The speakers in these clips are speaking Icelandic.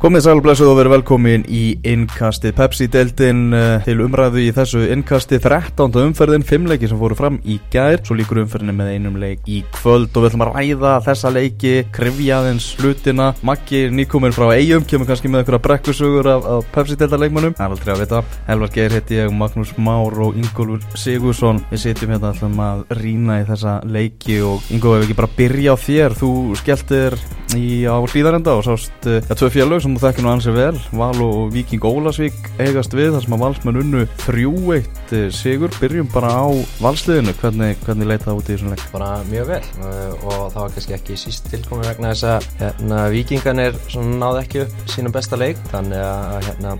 Komið sælblessuð og verið velkomin í innkastið. Pepsi-deltin uh, til umræðu í þessu innkastið 13. umferðin, 5 leiki sem fóru fram í gær, svo líkur umferðinni með einum leik í kvöld og við ætlum að ræða þessa leiki, krifjaðins hlutina, Maggi nýkominn frá eigum, kemur kannski með einhverja brekkusugur af, af Pepsi-deltarleikmannum, það er aldrei að vita, Elvar Geir heiti ég, Magnús Már og Ingólfur Sigursson, við sitjum hérna alltaf að rýna í þessa leiki og Ingólfur, ef ekki bara byrja á þér, þú skelltir í á hlýðarenda og sást uh, ja, tvö fjallög sem þú þekkir nú ansið vel. Val og Viking Ólasvík eigast við þar sem að valsmenn unnu 3-1 uh, sigur, byrjum bara á valsliðinu, hvernig, hvernig leita það út í þessum leik? Bara mjög vel uh, og það var kannski ekki síst tilkomi vegna þess að hérna, Vikinganir náði ekki upp sínum besta leik. Þannig að hérna,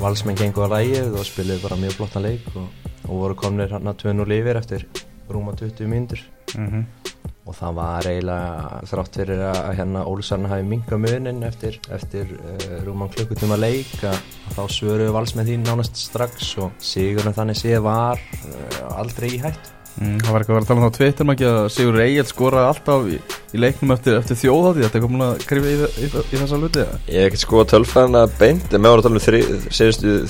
valsmenn gengur að lægið og spiliði bara mjög flottan leik og, og voru komnir hérna 2-0 yfir eftir rúma 20 mínútur. Mm -hmm og það var eiginlega þrátt fyrir að hérna Ólusarn hafi minga munin eftir, eftir uh, rúman klukkutíma leik að þá svöruðu vals með því nánast strax og Sigurinn þannig séð var uh, aldrei í hætt mm, Það var eitthvað að vera að tala um það á tveitur ekki að Sigur Egil skoraði alltaf í, í leiknum eftir, eftir þjóðhátti þetta er komin að krifa í, í, í þessa luti Ég hef ekkert skoðað tölfæðan að beint en með ára að tala um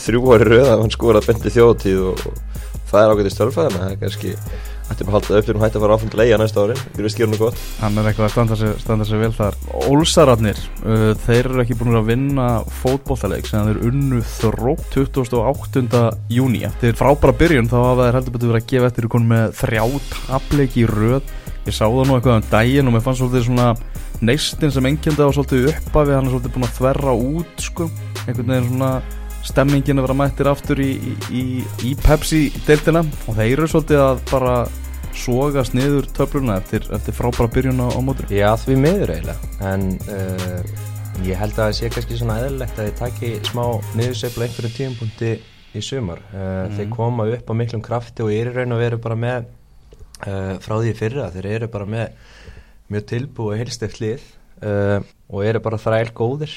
þrjú, ári rauð að hann skoraði beint í þjóðhátti og, og það er ágætist tölfæðan er er bara að halda til hún hætti að fara áfram til eiga næsta ári Þú veist, gerur nú gott. Hann er eitthvað að standa sig, standa sig vel þar. Ólsararnir, uh, þeir eru ekki búin að vinna fótbollaleik sem þeir unnu þrótt 28. júni Þeir frábæra byrjun þá hafa þeir heldur betur verið að gefa eftir ykkur með þrjá tapleiki í röð. Ég sá það nú eitthvað um daginn og mér fannst svolítið svona neistin sem engjandi á svolítið uppa við hann er svolítið búin að þverra út sko. Einhvern veginn svona stemmingin að vera mættir aftur í, í, í Pepsi-deltina og þeir eru svolítið að bara sogast niður töfluna eftir, eftir frábæra byrjun á, mótur Já því miður eiginlega. En uh, ég held að það sé kannski svona eðlilegt að þið taki smá niðursefla einhverju tíumpunkti í sumar. Uh, mm. þeir koma upp á miklum krafti og eru raun og veru bara með uh, frá því fyrra þeir eru bara með mjög tilbúið heilsteft lið og eru bara þræl góðir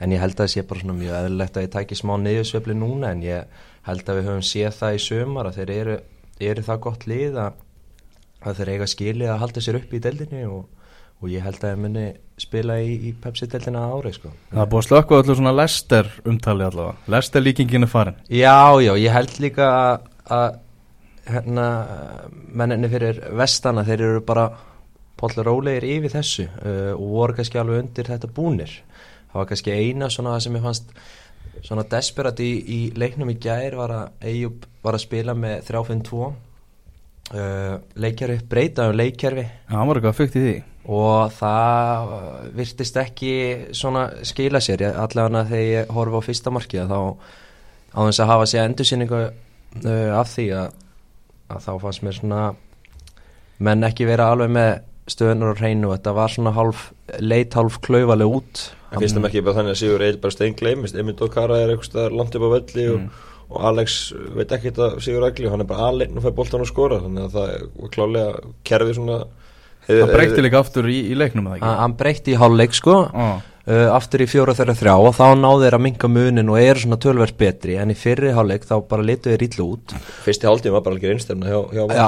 en ég held að það sé bara svona mjög eðlilegt að ég tæki smá niðursefli núna en ég held að við höfum séð það í sömar að þeir eru, eru það gott lið að, að þeir eiga skilið að halda sér upp í deldinni og, og ég held að ég muni spila í, í Pepsi-deldina ári sko. Það er búið að slökka allir svona Lester umtali allavega, Lester líkingin er farin. Já, já, ég held líka að, að hérna, menninni fyrir vestana þeir eru bara póllur ólegir yfir þessu uh, og voru kannski alveg undir þetta búnir það var kannski eina svona sem ég fannst svona desperat í, í leiknum í gær var að Eyjup var að spila með 3-5-2 uh, leikjari, breytaðum leikjari Já, hann var eitthvað fyrkt í því. Og það virtist ekki svona skila sér. Allavega þegar ég horfa á fyrsta marki þá á þess að hafa sér endursýningu uh, af því að, að þá fannst mér svona menn ekki vera alveg með stöðunar og hreinu. Þetta var svona hálf leit hálf klauvaleg út. Það finnst það ekki bara þannig að Sigur Eil bara stein gleimist Emil Dokara er eitthvað langt upp á velli mm. og, og Alex veit ekki þetta Sigur Egli hann er bara alinn og fær boltan og skora þannig að það var klálega kerfið svona Það breytti líka aftur í, í leiknum Hann breytti í hálfleik sko. Ah. uh, aftur í fjóra þeirra þrjá og þá náðu þeir að minga munin og eru svona tölverð betri. En í fyrri hálfleik þá bara litu þeir ítlu út. Fyrsti hálftíma var bara algjör einstemna hjá, hjá Já,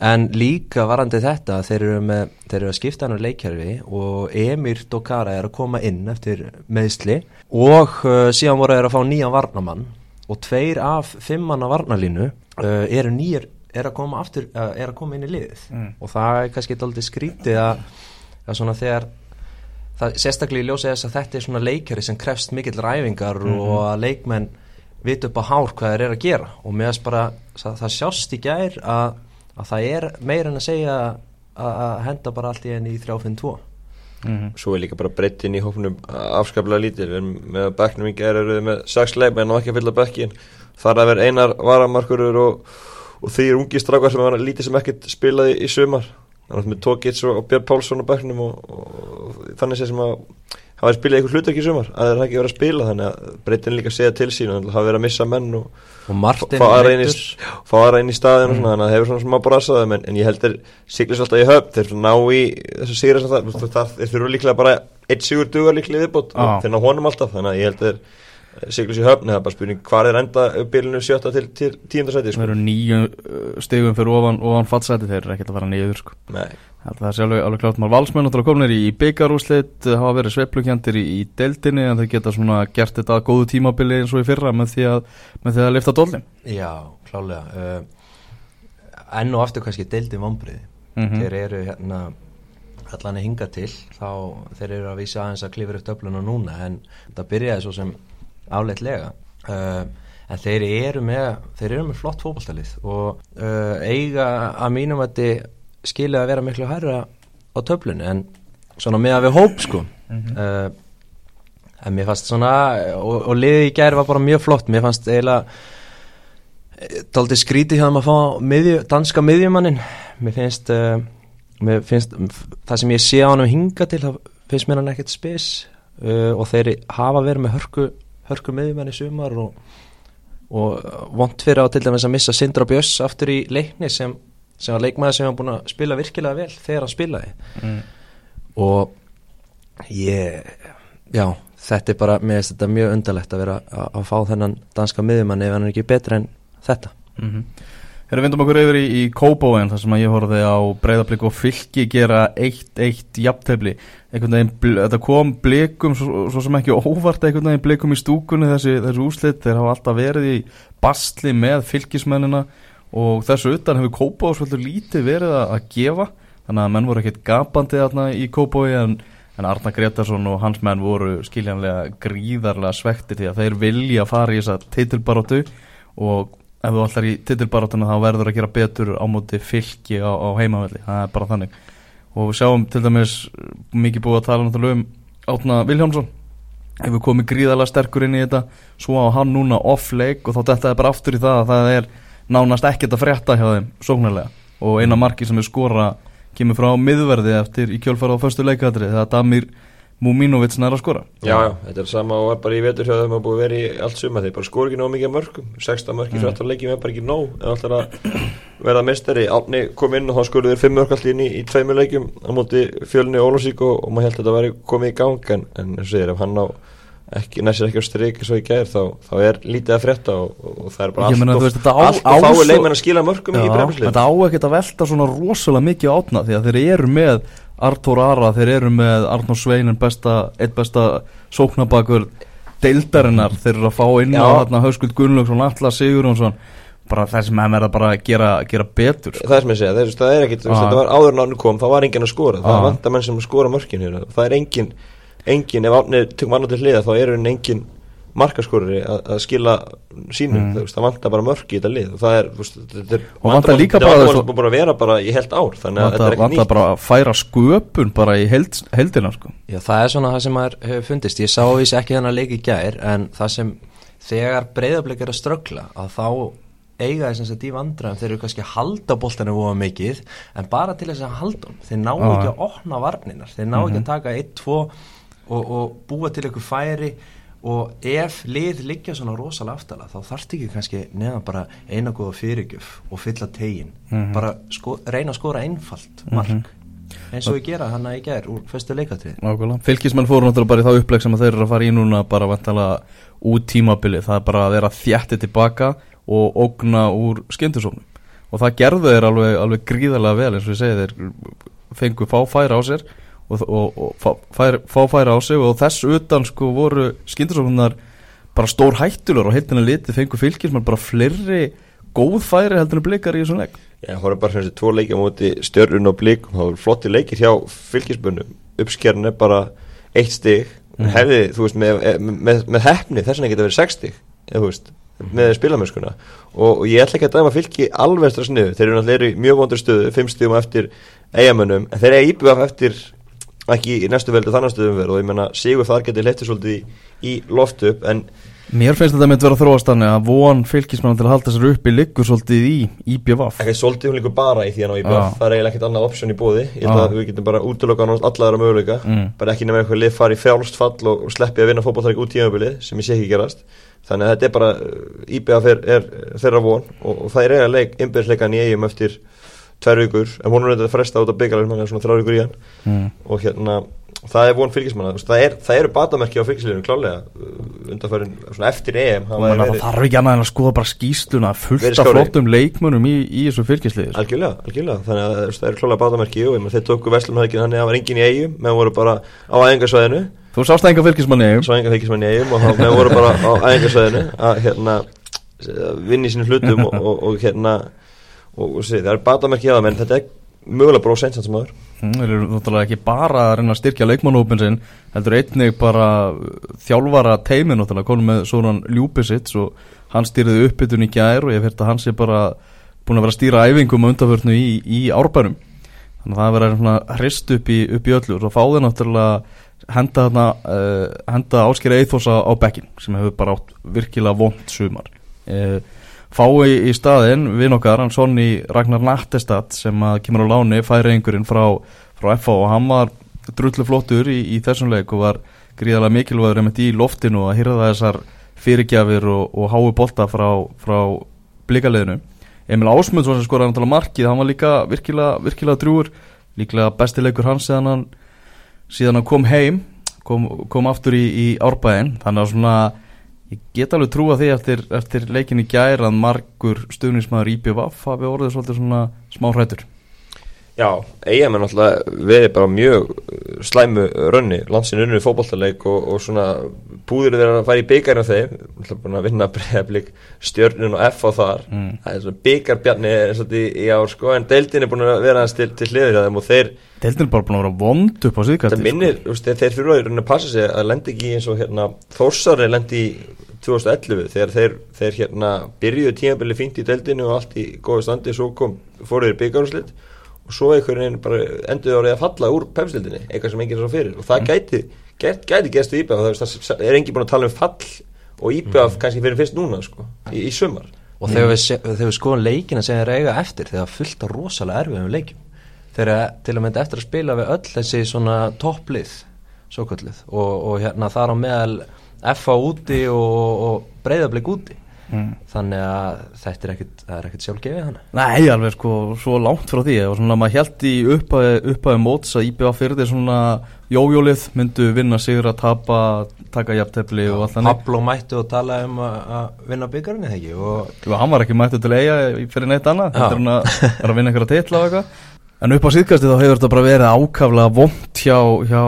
að en líka varandi þetta þeir eru, með, þeir eru að skipta hann á leikjærfi og Emir Dokara er að koma inn eftir meðsli og uh, síðan voru þeir að fá nýjan varnamann og tveir af fimmanna varnalínu uh, eru nýjir er að koma, aftur, uh, er að koma inn í liðið mm. og það er kannski alltaf skrítið að, að svona þegar það sérstaklega í ljósið þess að þetta er svona leikjari sem krefst mikill ræfingar mm -hmm. og að leikmenn vit upp á hár hvað þeir eru að gera og meðan bara það, það sjást í gær að að það er meira en að segja að henda bara allt í enn í 3-5-2 mm -hmm. Svo er líka bara breytin í hófnum afskaplega lítil með beknum í gerð eru við með 6 leikmenn og ekki að fylla bekkin þar að vera einar varamarkurur og, og því er ungi strákar sem var lítið sem ekkert spilaði í sumar. Þannig að með Tókits og Björn Pálsson á beknum og, og þannig sé sem að hafa spilað eitthvað hlutur ekki í sumar að það er ekki verið að spila þannig að breytin líka segja til sín og hafa verið að missa menn og, og fá aðra inn í staðin mm. þannig að það hefur svona smá brasaðum en, en ég held þeir siglis alltaf í höfn þeir ná í þessu sigur þeir þurfu líklega bara eitt sigur dugar líklega viðbútt ah. þeir ná honum alltaf þannig að ég held þeir Siglus í höfni, það er bara spurning hvað er enda bylunu sjötta til, tíundarsæti Það sko. eru nýju stegum fyrir ofan, ofan fattsæti, þeir eru ekkert að fara niður sko. Það er alveg, alveg klátt maður valsmenn og komnir í byggarúslit hafa verið sveplukjandir í, í deildinni en þeir geta svona gert þetta að góðu tímabili eins og í fyrra með því að, með því að lifta dollin Já, klálega uh, Enn og aftur kannski deildin vombriði Mhm. Þeir eru hérna allan að hinga til þá þeir eru að vísa aðeins að klifra upp það áleitlega uh, en þeir eru með þeir eru með flott fótballtalið og uh, eiga að mínum að þið skilja að vera miklu hærra á töflunni en svona með að við hóp sko. Uh, en mér fannst svona og, og liðið í gæri var bara mjög flott. Mér fannst eiginlega Daldi skríti hjá þeim að fá miðju, danska miðjumannin. Mér finnst, mér finnst Það sem ég sé á hann um hinga til Það finnst mér hann ekkert spes. Og þeir hafa verið með hörku Hörku miðjumann í sumar Og, og vont fyrir á til dæmis að missa Sindra Björns aftur í leikni Sem, sem var leikmaður sem var búin að spila virkilega vel Þegar hann spilaði. Mm. Og ég Já, þetta er bara Mér finnst þetta mjög undarlegt að vera að, að fá þennan danska miðjumann Ef hann er ekki betri en þetta. Mm Þegar við vindum okkur yfir í, í Kópóin þar sem að ég horfði á breyðablík og fylki gera 1-1 jafntefli einhvern veginn, þetta kom blikum svo, svo sem ekki óvart einhvern veginn blikum í stúkunni þessi, þessi úslit þeir hafa alltaf verið í bastli með fylkismennina og þessu utan hefur Kópói svolítið lítið verið að, gefa þannig að menn voru ekkert gapandi þarna í Kópói en, en Arna Gretarsson og hans menn voru skiljanlega gríðarlega svektir því að þeir vilja fara í þessa titilbaróttu og ef þú allar í titilbaráttuna þá verður að gera betur á móti fylki á, á heimavelli, það er bara þannig. Og við sjáum til dæmis mikið búið að tala náttúrulega um Átna Viljámsson hefur komið gríðarlega sterkur inn í þetta. Svo á hann núna off-leik og þá þetta er bara aftur í það að það er nánast ekkert að frétta hjá þeim sóknarlega. Og eina marki sem er skora kemur frá miðverði eftir í kjölfara á föstu leikatri þegar Damir Múminovits nær að skora. Já, já, þetta er sama og var bara í vetur hjá þeim að búið vera í allt suma þeir bara skor ekki nóg mikið mörgum 16 mörg í 13 leikjum er bara ekki nóg. En alltaf að verða mestari Átni kom inn og þá skoruð þeir 5 mörg allt inn í, í tveimur leikjum á móti fjölni Ólafsík og, og maður held að þetta væri komið í gang. En, en segir, ef hann á ekki, næsir ekki á strik eins og í gær þá, þá er lítið að frétta og, og, það er bara meina, allt veist, þetta á- allt á og fáið leikmenn að skila mörgum í Já, bremslið Þetta á ekkert að velta svona rosalega mikið átna því að þeir eru með Artur Ara, þeir eru með Arnur Sveinin besta, eitt besta sóknabakur deildarinnar. Þeir eru að fá inn á þarna Hauskuld Gunnlaugsson, Alla Sigurjónsson. Bara þessi menn er að bara gera, gera betur sko. Það er sem ég segja, það er, það er ekkit, þetta var áður en ánum kom, þá var enginn að skora, það vantar menn sem skora mörkin það er enginn, enginn, ef ánni tökum annar til hliða þá eru enginn markaskorari að að skila sínum, Mm. það vantar bara mörk í þetta lið og það er, þú veist, þetta er Og vantar líka bara að vera bara í heilt ár, þannig að þetta Vanta, er ekki vanta nýtt bara að færa sköpun bara í held, heldina sko. Já, það er svona það sem maður hefur fundist. Ég sá vísi ekki þennan leik í gær, en það sem þegar breyðablik er að ströggla, að þá eiga þess að í vandræðum, þeir eru kannski að halda boltanu voða mikið, en bara til þess að halda hann. Þeir ná ekki að opna varninar, þeir ná ekki að taka 1-2 og, og búa til einhver færi og ef lið liggja svona rosalega aftala þá þarftu ekki kannski neðan bara eina góða fyrirgjöf og fylla tegin Mhm. bara sko, reyna að skora einfalt mark. Eins og við gera hann að í gær úr fyrstu leikatrið. Fylkismenn fóru náttúrulega bara í þá uppleg sem þeir eru að fara í núna bara vantalega út tímabili það er bara að vera þjætti tilbaka og ógna úr skyndusóknum og það gerðu þeir alveg, alveg gríðarlega vel eins og ég segi þeir fengu fá færa á sér og, og, og fá, færa, fá færa á sig og þess utan sko voru skyndusóknunar bara stór hættulur og heildina litið fengu fylkismenn bara fleiri góð færi heldur en blikar í þessum leik. Já, það voru bara þessi tvo leikja á móti stjörnun og blikum, það voru flotti leikir hjá fylgisbönnum, uppskerun er bara eitt stig, Mhm. hefði þú veist, með, með, með hefni þess vegna geta verið sex stig, eða þú veist með spilamennskuna og, og ég ætla ekki að dæma fylki alveg strax niður, þeir eru náttúrulega mjög vondur stöðu, fimm stigum eftir eigamönnum, en þeir eru íbjöð eftir ekki í næstu veldu þannig stöðum verð og ég menna Sigur þar getur leitið svolítið í, í loft upp, en Mér finnst þetta að vera að þróast þannig að von fylkismenn til að halda sér uppi liggur svolítið í IBVF ekki svolítið hún líkur bara í því að Já. það er eiginlega ekkert annað option í bóði, ég held að við getum bara útlöka allar þeirra möguleika. Mm. bara ekki nema eitthvað lið fari í fjálst fall og, sleppi að vinna fótballtæk út tímabilið sem ég sé ekki gerast. Þannig að þetta er bara IBF er, er þeirra von og, og það er eiga leik innbyrðsleikan í eigum eftir tvær vikur en hún er þetta að fresta út af byggjarlega svona þrjár vikur í hann. Mm. og hérna það er von fylgismanna, það, er, það eru batamerki á fylgisliðinu klálega uh, undanfærin svona eftir EM og verið- það þarf ekki annað en að skoða bara skýsluna fullt af flottum leikmönum í, í þessu fylgisliði sko. Algjörlega, algjörlega, þannig að það eru klálega bátamerki og þeir tóku Vestlumhæðikinn þannig að það var engin í eigum meðan voru bara á æðingarsvæðinu þú sást enga fylgismanni og þá- að sé, það eru bátamerki á það menn þetta er mögulega bara ósensans maður. Mm, Þeir eru náttúrulega ekki bara að reyna að styrkja leikmannhópin sinn heldur einnig bara þjálfara teimi náttúrulega konum með svona ljúpisits og hann stýrði uppbytun í gær og ég hef heyrt að hann sé bara búin að vera að stýra æfingum og undaförnu í, í árbænum. Þannig að það er verið svona hrist upp í, upp í öllu og svo fáði náttúrulega henda, uh, henda áskeri Eithósa á bekkin sem hefur bara átt virkilega vond sumar. Uh, fái í staðinn vinn okkar, hann Sonni Ragnar Nattestad sem að kemur á láni færi einhverjinn frá, frá FH og hann var drullu flottur í, í þessum leik og var gríðarlega mikilvægur einmitt í loftinu að hýrða þessar fyrirgjafir og, og hái bolta frá, frá blíkaliðinu Emil Ásmundsson sem skoraði náttúrulega markið, hann var líka virkilega, virkilega drúur líklega besti leikur hans síðan hann, síðan hann kom heim kom, kom aftur í, í árbæðin þannig að svona ég get alveg trúa því eftir, eftir leikin í gær að margur stuðnismæður IPVF hafi orðið svolítið svona smá hrættur Já, EM er náttúrulega verið bara mjög uh, slæmu rönni, landsin unnur í fótballtaleik og, og svona púður þeirra að fara í byggarinn af þeim, náttúrulega búin að vinna bregðarblik stjörnun og F á þar. Mm. það er svona byggarbjarni er svolítið í, í ár sko, en deildin er búin að vera aðeins til, til hliður þeim og þeir, Deildin er bara búin að vera vond upp á það síðkvætti minnir veist, þeir, þeir í rauninni að passa sig að lendi ekki eins og hérna, Þórsari lendi í 2011 þegar þeir, þeir hérna byrjuðu tímabili fínt í deildinu og allt í góðu standi, svo kom fóruður byggarúslit og svo einhvern veginn bara endur árið að falla úr pepsildinni, eitthvað sem enginn er svo fyrir. Og það gæti, gæti, gæti gerst í IBF það, er enginn búin að tala um fall og IBF kannski fyrir fyrst núna sko, í, í sumar. Og þegar við, þegar við skoðum leikina sem þeir eiga eftir þegar af rosalega erfiðum leikjum þeir eru til að mynda eftir að spila við öll þessi svona topplið og, og hérna þar á meðal FA úti og, og breyðablik úti Mm. þannig að þetta er er ekkit sjálfgefið hana. Nei, alveg sko, svo langt frá því. Og svona maður held í upphæði móts að IPVF fyrir því svona jójólið myndu vinna sigur að tapa taka jafntefli og allt þannig. Pablo mættu og tala um að að vinna byggarinn eða ekki? Og Jú, hann var ekki mættu til eiga fyrir neitt annað þetta er hann að, að vinna einhverja titla og eitthvað. En upp á síðkasti þá hefur þetta bara verið ákaflega vond hjá, hjá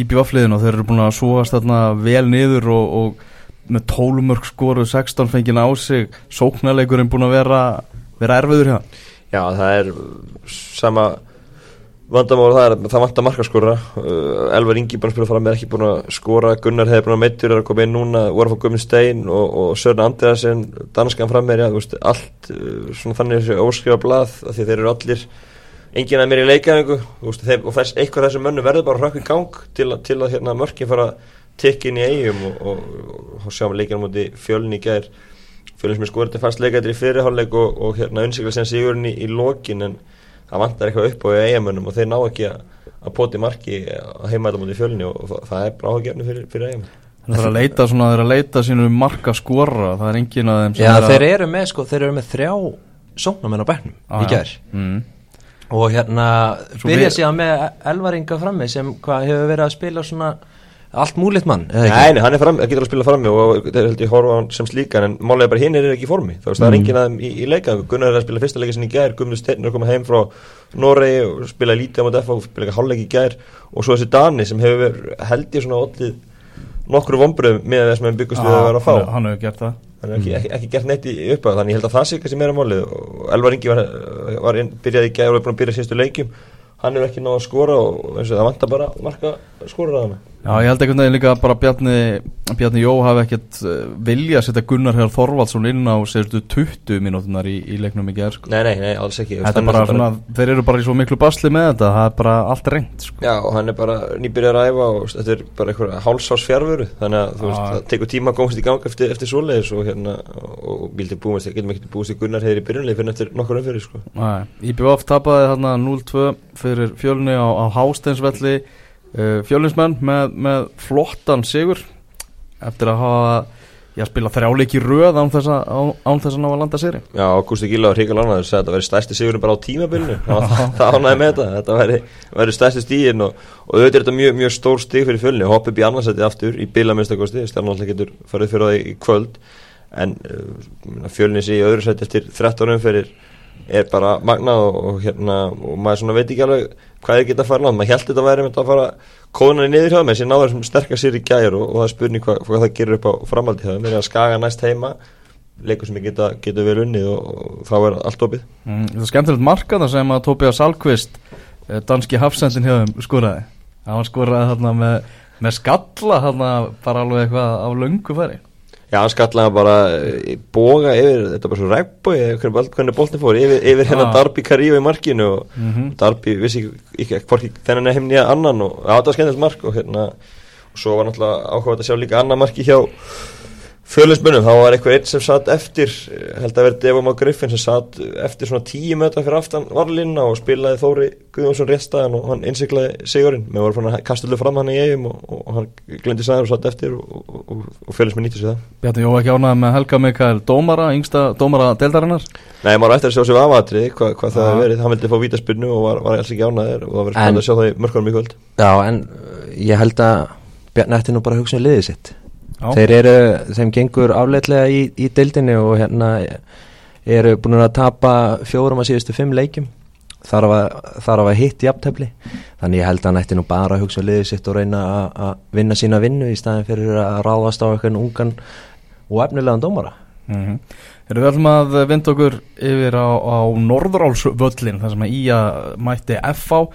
IPVF-liðin og þeir eru búin að súast þarna vel niður og, og með tólumörk skoru 16 fengið á sig sóknarleikurinn búin að vera, vera erfiður hjá? Já, það er sama vandamál það er að það vantar markaskora uh, Elvar Ingi bara að spila fram með ekki búin að skora. Gunnar hefði búin að meittur að koma inn núna. Voru að fá Guðmund Stein og, og Sörn Andreasen danskan fram með, veist, allt uh, svona þannig þessi óskrifa blað því þeir eru allir enginn að mér í leikaðingu og þess, eitthvað þessum mönnum verður bara hrökk í gang til, til að hérna, mörkin fara að tikka inn í eigum og, og, og, og sjáum leikinu múti fjölni í gær. Fjölni sem er skorið til fast leikættir í fyrirháleik og, og hérna unnsikla sem sigurinn í, í lokin en það vantar eitthvað upp á eigamönnum og þeir ná ekki að, að poti marki að heima þetta múti fjölni og, og það, það er bara áhugjefni fyrir, fyrir eigamenn Það er að leita svona, það er að leita sínu marka skora, það er engin að þeim sem Já, er að- þeir eru með sko, þeir eru með þrjá sóknarmenn á bekknum Ah, í gær. Mm. og hérna Svo byrja við- síðan með elvaringa frammi sem hvað hefur verið að spila svona allt múlitt mann, eða ekki? Nei, nei, hann er fram, getur að spila frammi og þeir held ég horfa á hann sem slíkan en málega bara hinn er ekki í formi. Þá veist það er enginn að þeim í, í leikaðingu Gunnar er að spila fyrsta leika sinni í gær Guðmund Steinn er að koma heim frá Noregi og spila lítið á móti FH og spila ekki hálfleik í gær. Og svo þessi Dani sem hefur held ég svona ollið nokkru vombröðum með þess að við byggust við að vera að fá. hann, hann hefur gert það. Hann hefur ekki, ekki, ekki gert neitt í upphafi þannig ég held að það sé kannski meira málið. Og Elvar Ingi var, var inn, byrjaði í gæri og er búin að byrja síðustu leikjum. Hann hefur ekki náð að skora og eins og það vantar bara að marka skora að Já, ég held einhvern veginn líka bara Bjarni, Bjarni Jó hafi ekkert uh, vilja að setja Gunnar Hér Þorvaldsson inn á sérstu 20 mínútunar í, í leiknum í gerð sko. Nei, nei, nei, alls ekki er bara svona, þeir eru bara í svo miklu basli með þetta, það er bara allt reynd sko. Já, og hann er bara nýbyrjar að æfa og þetta er bara einhverja hálsás fjárveru þannig að þú veist, það tekur tíma að komast í gang eftir, eftir svoleiðis og hérna og, og bíldi búist, getum ekki búist í Gunnar hefur í byrjunlega fyrir eftir nokkur umfyrir sko. Nei, IBVF tapaði þarna 0-2 fyrir fjölni á, á Hásteinsvelli uh, fjölinsmenn með, með flottan sigur eftir að hafa að spila þrjáleiki röð án þess að, án, án þess að ná að landa sér Já, Ágústi Gíla var hrikalega ánæður sagði að þetta væri stærsti sigurinn bara á tímabilinu. Það ánæði með þetta, þetta væri, væri stærsti stígin og, og auðvitað er þetta mjög, mjög stór stíg fyrir fjölni, hopp upp í annarsæti aftur í bilaminnstakosti, stjarnáttúrulega getur farið fyrir það í kvöld. En uh, fjölni sé í öðru sæti eftir 13 umferir er bara magnað og, og hérna og maður veit ekki alveg hvað er geta að fara nátt, maður held þetta að væri með þetta að fara kóðunar í niður hjá þeim, þessi náður sem sterkast sér í gæjar og, og það er spurning hvað, hvað það gerir upp á framaldi hjá þeim, er að skaga næst heima leikur sem geta, getur verið unnið og, og þá er allt opið. Mm, Það er skemmtilegt marka það sem að Tóbjörn Salkvist eh, danski hafsendin hjá þeim skoraði. Hann skoraði með, með skalla bara alveg eitthvað af löngu færi Já, hann skallaði bara í boga yfir, þetta er bara svo regboi hvernig boltin fór, yfir, yfir hérna Ah. Darby Karíu í markinu og Mhm. Darby vissi ekki, ekki hvorki þennan er heimnýja annan og þetta var skemmtilegt mark og hérna og svo var náttúrulega áhugað að sjá líka annan marki hjá fjölusmunum, þá var eitthvað einn sem satt eftir, held að verið Devon á Griffin sem satt eftir svona tíu möta fyrir aftan varlinna og spilaði Þóri Guðjónsson réttstæðan og hann innsiklaði sigurinn, með voru fann að kasta öllu fram hann í eigum og, og, og hann glendi sæður og satt eftir og, og, fjölusmun nýtti sér það. Bjarni Jó ekki ánægði með Helga Mikael Dómara, yngsta Dómara deildarinnar. Nei, maður eftir að sjá sér afatri hvað, hvað það hefur verið, hann vildi fá vítaspinnu og var, var alls ekki ánæður og það verið En- spennandi að sjá það í mörkunum í kvöld. Já, en uh, ég held að Bjarni ætti nú bara að hugsa um liðið sitt Já. Þeir eru, þeim gengur afleitlega í, í deildinni og hérna eru búin að tapa fjórum að síðustu fimm leikjum þar að, að hitt jafntefli þannig ég held að hann ætti nú bara að hugsa um liðið sitt og reyna að- vinna sína vinnu í staðin fyrir að ráðast á eitthvað ungan og efnilegan dómara mm -hmm. Erum við ætlum að vinda okkur yfir á, á Norðrálsvöllin þar sem að Ía mætti FH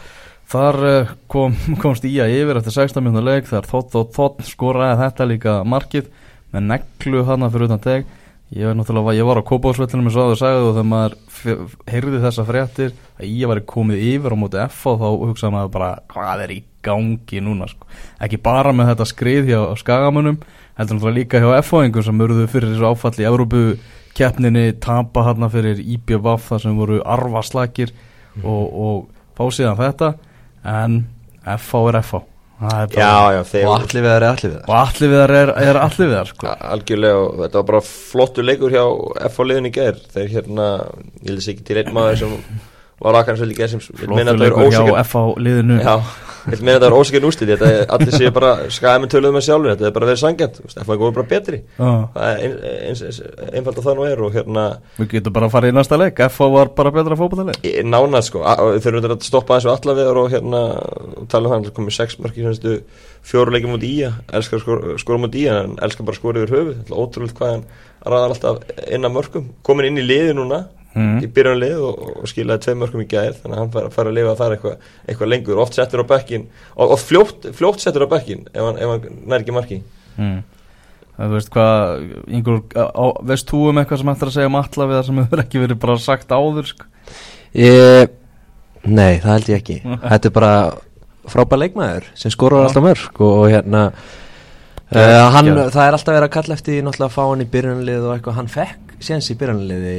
Þar eh, kom, komst Ía yfir eftir 16 minna leik þar þótt og þótt skoraði þetta líka markið með neglu hana fyrir utan teg Ég var náttúrulega, ég var á Kópásvöllinu með svo aður sagði og þegar maður f- heyrði þessa fréttir að Ía væri komið yfir á móti FH þá hugsaði maður bara hvað er í gangi núna sko. ekki bara með þetta skrið hjá skagamunum heldur náttúrulega líka hjá FH-ingum sem urðu fyrir þessu áfall í Evrópu keppninni tapa hann fyrir IBVF þar sem voru arvaslakir og, og fá síðan þetta en FH er FH Það Já, já, þeir og allir við þar er allir við þar og allir viðar er, er allir viðar sko. Algjörlega og þetta var bara flottu leikur hjá F á liðin í ger þeir hérna, ég held að sé ekki til einn maður sem var aðkvæmst vel í ger sem meina að flottuleikur er hjá ósækjum FH liðinu. Já, vil meina að þetta er ósækjum úrslit þetta er allir séu bara skæðum töluð með sjálfur þetta er bara verið sangjant, F á er bara betri. Já. það það nú er og hérna við getum bara að fara í næsta leik FH var bara betra fótballaleik í- nánað sko, þeir eru að stoppa eins og alla viðar og hérna tala um það, það komið sex mörki semstu fjóru leikið mútið í elskar skora mútið í en elskar bara skora yfir er ótrúlega hvað hann ræðar alltaf inn að mörkum. Komin inn í liði núna Mhm. í byrjunlið og, og skilaði tvei mörkum í gæð þannig að hann fær, fær að lifa þar eitthvað eitthva lengur, oft settur á bekkin og, og fljótt, fljótt settur á bekkin ef hann, ef hann nær ekki marki mm. Það veist hvað Ingur, á, veist þú um eitthvað sem ættir að segja um alla við það sem hefur ekki verið bara sagt áður sko? Ég, nei, það held ég ekki Þetta er bara frábær leikmaður sem skorur Já. alltaf mörg og, og hérna uh, hann, það er alltaf verið að kalla eftir náttúrulega að fá hann í byrjunlið og eitthvað hann fekk séns í byrjunliði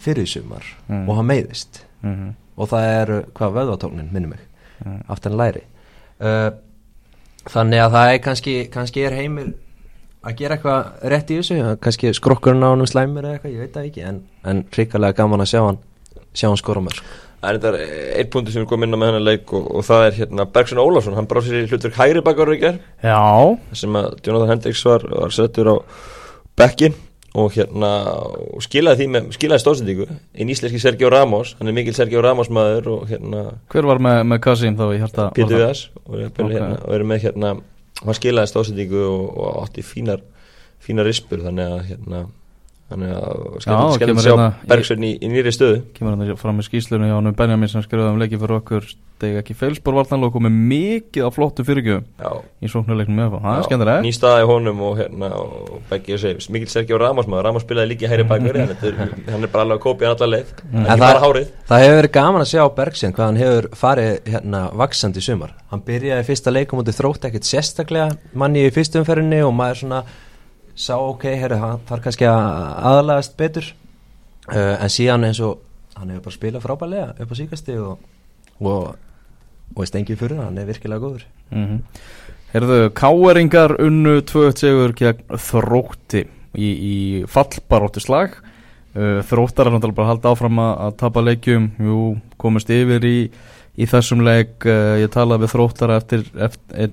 fyrir sumar Mm. og hann meiðist. Mm -hmm. og það er, hvað, vöðvatóknin, minni mig. Mm. aftan læri. Uh, þannig að það er kannski kannski er heimir að gera eitthvað rétt í þessu. Kannski skrokkurinn á hann slæmur eða eitthvað, ég veit það ekki en, en hrikalega gaman að sjá hann sjá hann skora mörg Það er þetta einn punktur sem er komið inn á með hennar leik og, og það er hérna Bergson Ólafsson, hann bráð sér í hlutverk hægri bakar í ger Já, sem að Jonathan Hendricks var, var settur á bekkin og hérna og skilaði því með, skilaði stóðsendingu einn íslenski Sergio Ramos, hann er mikil Sergio Ramos maður og hérna hver var með, með Kassim þá í hjarta Pétur? Viðas og, er, Ok. hérna, og með hérna hann skilaði stóðsendingu og, og átti fínar fínar rispur þannig að hérna þannig að Já, skemmt skemmt kemur að sjá hérna í- Bergson í, í nýri stöðu. Kemur hann fram með skýslunum hjá hann Benjamin sem skrifaði um leiki fyrir okkur steg ekki feilspor vartanlega og komið mikið á flottu fyrirgjöfum Já, í sóknarleiknum með það, það er Já, skemmtilega Ný staða í honum og hérna og og mikil Sergio Ramos maður Ramos spilaði líka í hæri bakveri hann, er, hann er bara alveg að kópja allar leið. Mm. það- Það hefur verið gaman að sjá Bergsen hvað hann hefur farið hérna vaksandi í sumar. Hann byrjaði fyrsta leikum í þrótt ekkert sérstaklega manni í fyrstu umferðinni og maður svona sá ok, herri, hann þarf kannski að aðalagast betur. Uh, en síðan eins og hann hefur bara spilað frábælega upp á síkasti og, og, og stengið fyrir hann er virkilega góður. Mm -hmm. Herðu, káeringar unnu 2-1 sigur gegn þrótti í, í fallbaróttu slag. Uh, þróttar er náttúrulega bara að halda áfram að, að tapa leikjum, jú, komist yfir í, í þessum leik. Uh, ég talaði við þróttar eftir, eftir,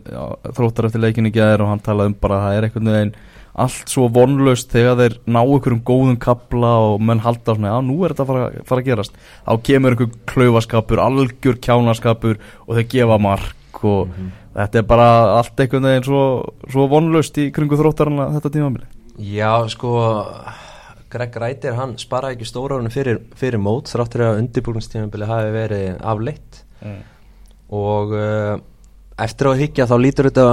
þróttar eftir leikinni gæðir og hann talaði um bara að það er einhvern veginn allt svo vonlaust þegar þeir ná ykkur um góðum kapla og menn halda svona, já nú er þetta að fara, fara að gerast þá kemur ykkur klaufaskapur algjör kjánaskapur og þeir gefa mark og mm -hmm. þetta er bara allt einhvern veginn svo, svo vonlaust í kringu þróttarana þetta tímafili Já sko Greg Rætir hann sparaði ekki stóraunum fyrir, fyrir mót þráttur að undirbúrningstímafili hafi verið afleitt mm. og uh, eftir að higgja þá lítur þetta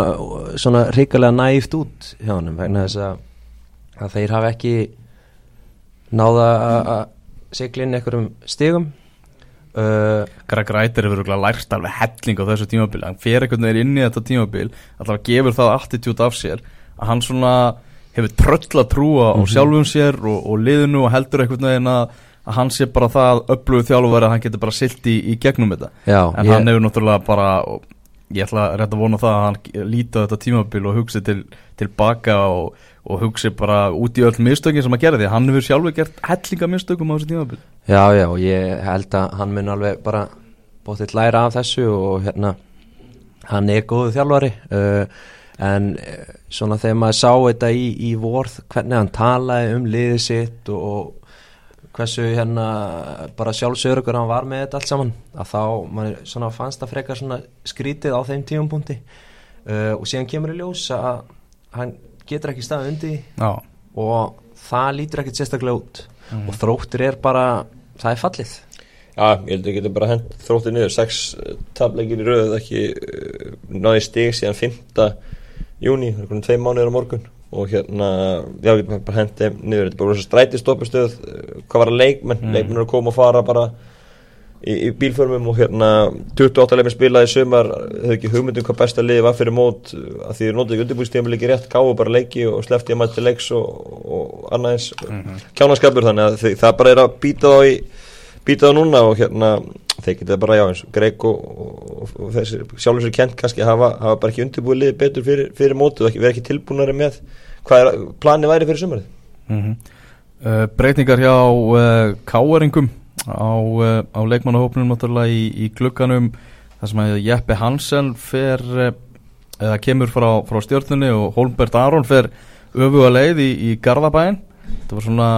svona ríkulega næft út hjá hann vegna þess að, að þeir hafa ekki náða að sigla inn einhverjum stigum? Uh, Greg Reiter hefur lært alveg helling á þessu tímabili. Hann fer einhvern veginn inn í þetta tímabil alltaf gefur það attitút af sér að hann svona hefur tröll að trúa á mm -hmm. sjálfum sér og, og liðinu og heldur einhvern veginn að að hann sé bara það upplöfuð þjálfur að hann getur bara silt í, í gegnum þetta. Já, en ég... hann hefur náttúrulega bara ég ætla að rétt að vona það að hann líti á þetta tímabil og hugsi til, tilbaka og, og hugsi bara út í öll mistökin sem að gera því hann hefur sjálfur gert hellinga mistökum á þessu tímabil. Já, já, ég held að hann mun alveg bara bóttið læra af þessu og hérna hann er góðu þjálfari uh, en uh, svona þegar maður sá þetta í, í vorð, hvernig hann talaði um liðið sitt og, og hversu hérna bara sjálfsögur hann var með þetta allt saman að þá mann fannst það frekar skrítið á þeim tífumpunkti uh, og síðan kemur í ljós að hann getur ekki stað undi Já. og það lítur ekkert sérstaklega út mm. og þróttur er bara það er fallið Já, ég held að ég geti bara hend þróttur niður sex tablegir í rauð ekki uh, náði stig síðan 5. júni, það er konum tvei mánuður á morgun og hérna, já, við getum bara hendið niður, þetta er bara strætistoppistöð hvað var að leikmenn, mm. leikmenn eru að koma og fara bara í, í bílförmum og hérna 28 leikmenn spilaði sömar, hefði ekki hugmyndum hvað besta liði var fyrir mót að því þau notaði ekki undirbúinstíðan ekki rétt, gáðu bara leiki og slefti að mæti leiks og, og annaðins mm -hmm. kjánaskapur þannig að þið, það bara er að býta þá í býta það núna og hérna þeir geta bara já eins og Greg og, og, og þessi sjálfur sér kent kannski hafa, hafa bara ekki undirbúið liðið betur fyrir, fyrir mótu og verið ekki tilbúinari með. Hvað er, planið væri fyrir sumarið? Mm -hmm. uh, Breytingar hjá uh, káaringum á, uh, á leikmannahópnum náttúrulega í, í klukkanum þar sem að Jeppe Hansen fer eða kemur frá, frá stjórnunni og Holmbert Aron fer öfu að leið í, í Garðabæin þetta var svona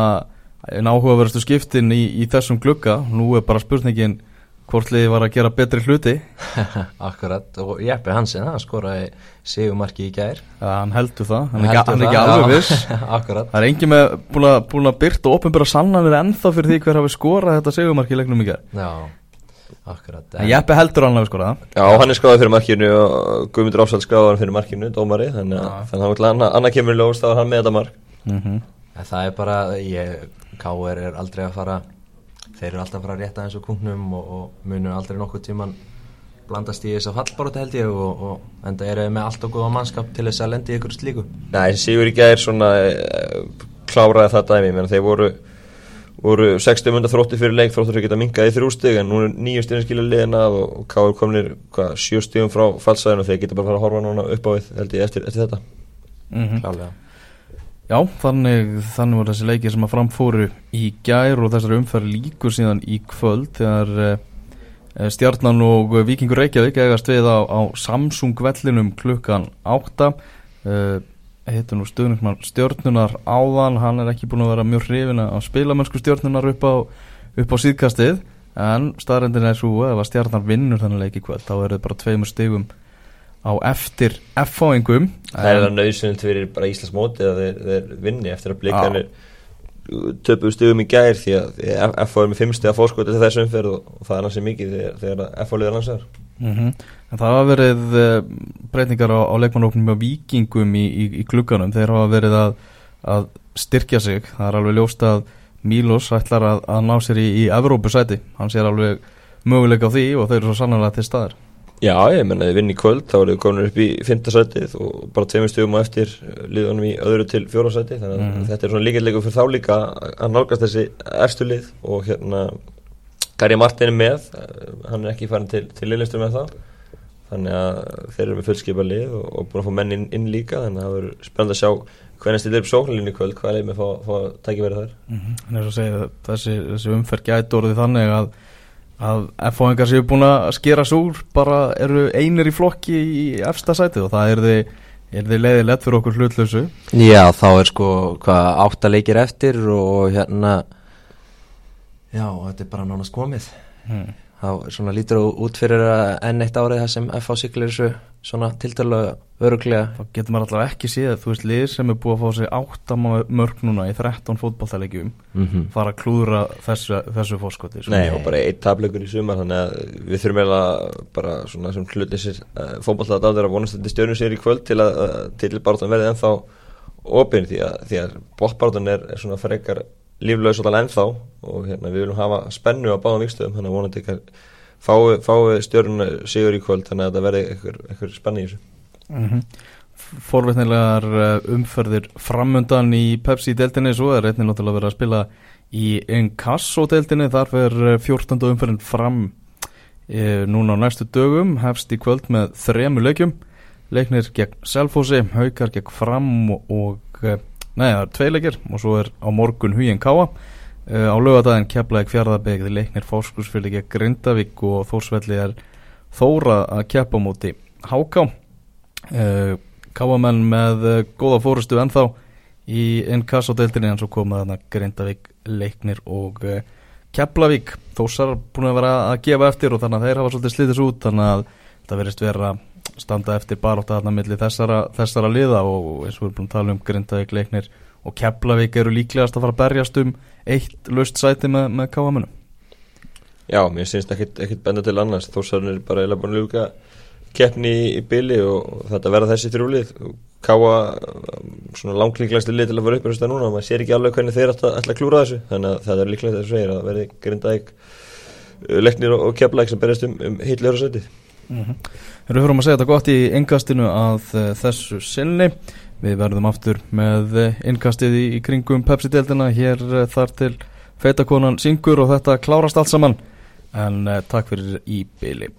en áhugaverðastu skiptin í, í þessum glukka nú er bara spurningin hvort liði var að gera betri hluti. Akkurat, og Jeppe Hansen hann skoraði segumarki í gær. Ja, hann heldur það, hann, hann, hann er ekki alveg viss. Það er engin með búin að, búin að byrta og ofinbæra sannanir ennþá fyrir því hver hafi skorað þetta segumarki í leiknum í gær. Já, akkurat en Jeppe heldur hann hafi skorað. Já, hann er skráðið fyrir markinu og Guðmundur Ársald skráðið fyrir markinu, dómari þannig að hann, hann kemur í lós þá er hann með þetta mark. Mm -hmm. Það er bara, ég K.R. er aldrei að fara þeir eru alltaf að fara að rétta eins og kungnum og, og munum aldrei nokkuð tíman blandast í þess að fallbaróti held ég og, og enda er með allt og góða mannskap til þess að lendi ykkur slíku Nei, Sigur ekki er svona uh, kláraði það dæmi, menn þeir voru voru 60 munda þrótti fyrir leik þróttur að geta mingaði þrjú stygg en nú er nýju stygg skilja liðina og, og K.R. komnir sjö styggum frá fallsæðinu og þeir geta bara fara að horfa núna upp á við held ég eftir, eftir þetta mm -hmm. Klálega Já, þannig, þannig voru þessi leikið sem að framfóru í gær og þessari umferð líkur síðan í kvöld þegar eh stjarnan og Vikingur Reykjavík eigast við á, á Samsung vellinum klukkan átta. Eh, heitur nú stöðningmann stjórnunar áðan, hann er ekki búin að vera mjög hrifin að spila mennsku stjórnunar upp á, upp á síðkastið. En staðrendin er svo að stjarnan vinnur þannig leiki kvöld þá er þetta bara tveimur stegum á eftir F-fáingum. Það er það nöðsynult fyrir bara Íslands móti að þeir, þeir vinni eftir að blikanir töpuðu stugum í gær því að F-fá er með fimmstega fórskóti til þessum umferð og, það er náttúrulega mikið þegar, þegar F-fá liðar landsæðar mm -hmm. Það hafa verið uh, breytingar á, á leikmannóknum og vikingum í, í, í klukkanum þeir hafa verið að, að styrkja sig. Það er alveg ljóst að Mílos ætlar að, að ná sér í, í Evrópusæti. Hann sér alveg möguleika á því og þeir eru svo sannlega til staðar Já, ég menna, þið vinn í kvöld, þá erum við komin upp í fymtasætið og bara tveimur stugum á eftir liðunum í öðru til fjórasætið, þannig að mm. þetta er svona líkilegu fyrir þá líka að nálgast þessi erstu lið og hérna Garri Martin er með, hann er ekki farin til, til liðlistur með það, þannig að þeir eru með fullskipa lið og, og búin að fá menn inn, inn líka, þannig að það verður spennand að sjá hvernig stillir upp sóknarlinni í kvöld, hvað er með að fá, fá að verið þar. En eins og segja, þessi, þessi umferð gæti orðið þannig að, að F-fáingar séu búin að skera svo úr bara eru einir í flokki í efsta sætið og það er þið, er þið leiðilegt fyrir okkur hlutlausu Já, þá er sko hvað átta leikir eftir og hérna já, þetta er bara nánast komið hmm. Þá svona lítur þú út fyrir að enn eitt árið það sem FH siglir þessu svona tiltölu öruglega þá getur maður alltaf ekki séð þú veist lið sem er búið að fá sig átta mörg núna í 13 fótballtælegjum mm -hmm. fara að klúðra þessu, þessu fórskoti sko. Nei, og bara eitt tablegur í sumar þannig að við þurfum eiginlega bara svona sem hlutisir uh, fótballtæða dáður að vonast þetta stjörnum sér í kvöld til að uh, tilbarðan verði ennþá opinn því að, því að bóttbarðan er, er svona frekar líflaus alveg ennþá og hérna, við viljum hafa spennu á báðum vikstöðum þannig að vonandi ekki fái, fái stjörnum sigur í kvöld þannig að þetta verði eitthvað spenni í þessu mm -hmm. Forveitnilegar uh, umferðir framundan í Pepsi-deltinni svo er einnig náttúrulega verið að spila í Inkasso-deltinni þar fer 14. umferðin fram e, núna á næstu dögum hefst í kvöld með þremu leikjum leiknir gegn Selfossi, Haukar gegn Fram og, og Nei, það er tvei leikir og svo er á morgun Hugin Káa uh, á lögadaginn kepplaði fjárðarbegði leiknir fórskursfylgi gegn Grindavík og Þórsvelli er þóra að keppa múti Háká uh, Káamenn með uh, góða fórustu ennþá í innkassodeildinni en svo komaði þarna Grindavík leiknir og Keflavík. Þórsar búin að vera að gefa eftir og þannig að þeir hafa svolítið slítið svo út þannig að þetta verist vera standa eftir baróta þarna millir þessara, þessara liða og eins og við erum búin að tala um Grindavík leiknir og Keflavík eru líklegast að fara að berjast um eitt löst sæti með, með káamunum Já, mér syns ekkit benda til annars. Þórsarinn er bara eða búin að ljúka keppni í, í byli og þetta verða þessi þrjúlið Káa svona langklíklægstu lið til að fara upp í núna. Og maður sér ekki alveg hvernig þeir ætla að klúra þessu þannig að það er líklegt að þessu segir að verði Grindavík leiknir og Keflavík sem berjast um, um heitlegur sætið Mm -hmm. Við höfum að segja þetta gott í yngastinu að uh, þessu sinni. Við verðum aftur með yngastið í, í kringum Pepsi-deldina. Hér uh, þar til feitakonan syngur og þetta klárast allt saman. En uh, takk fyrir í byli.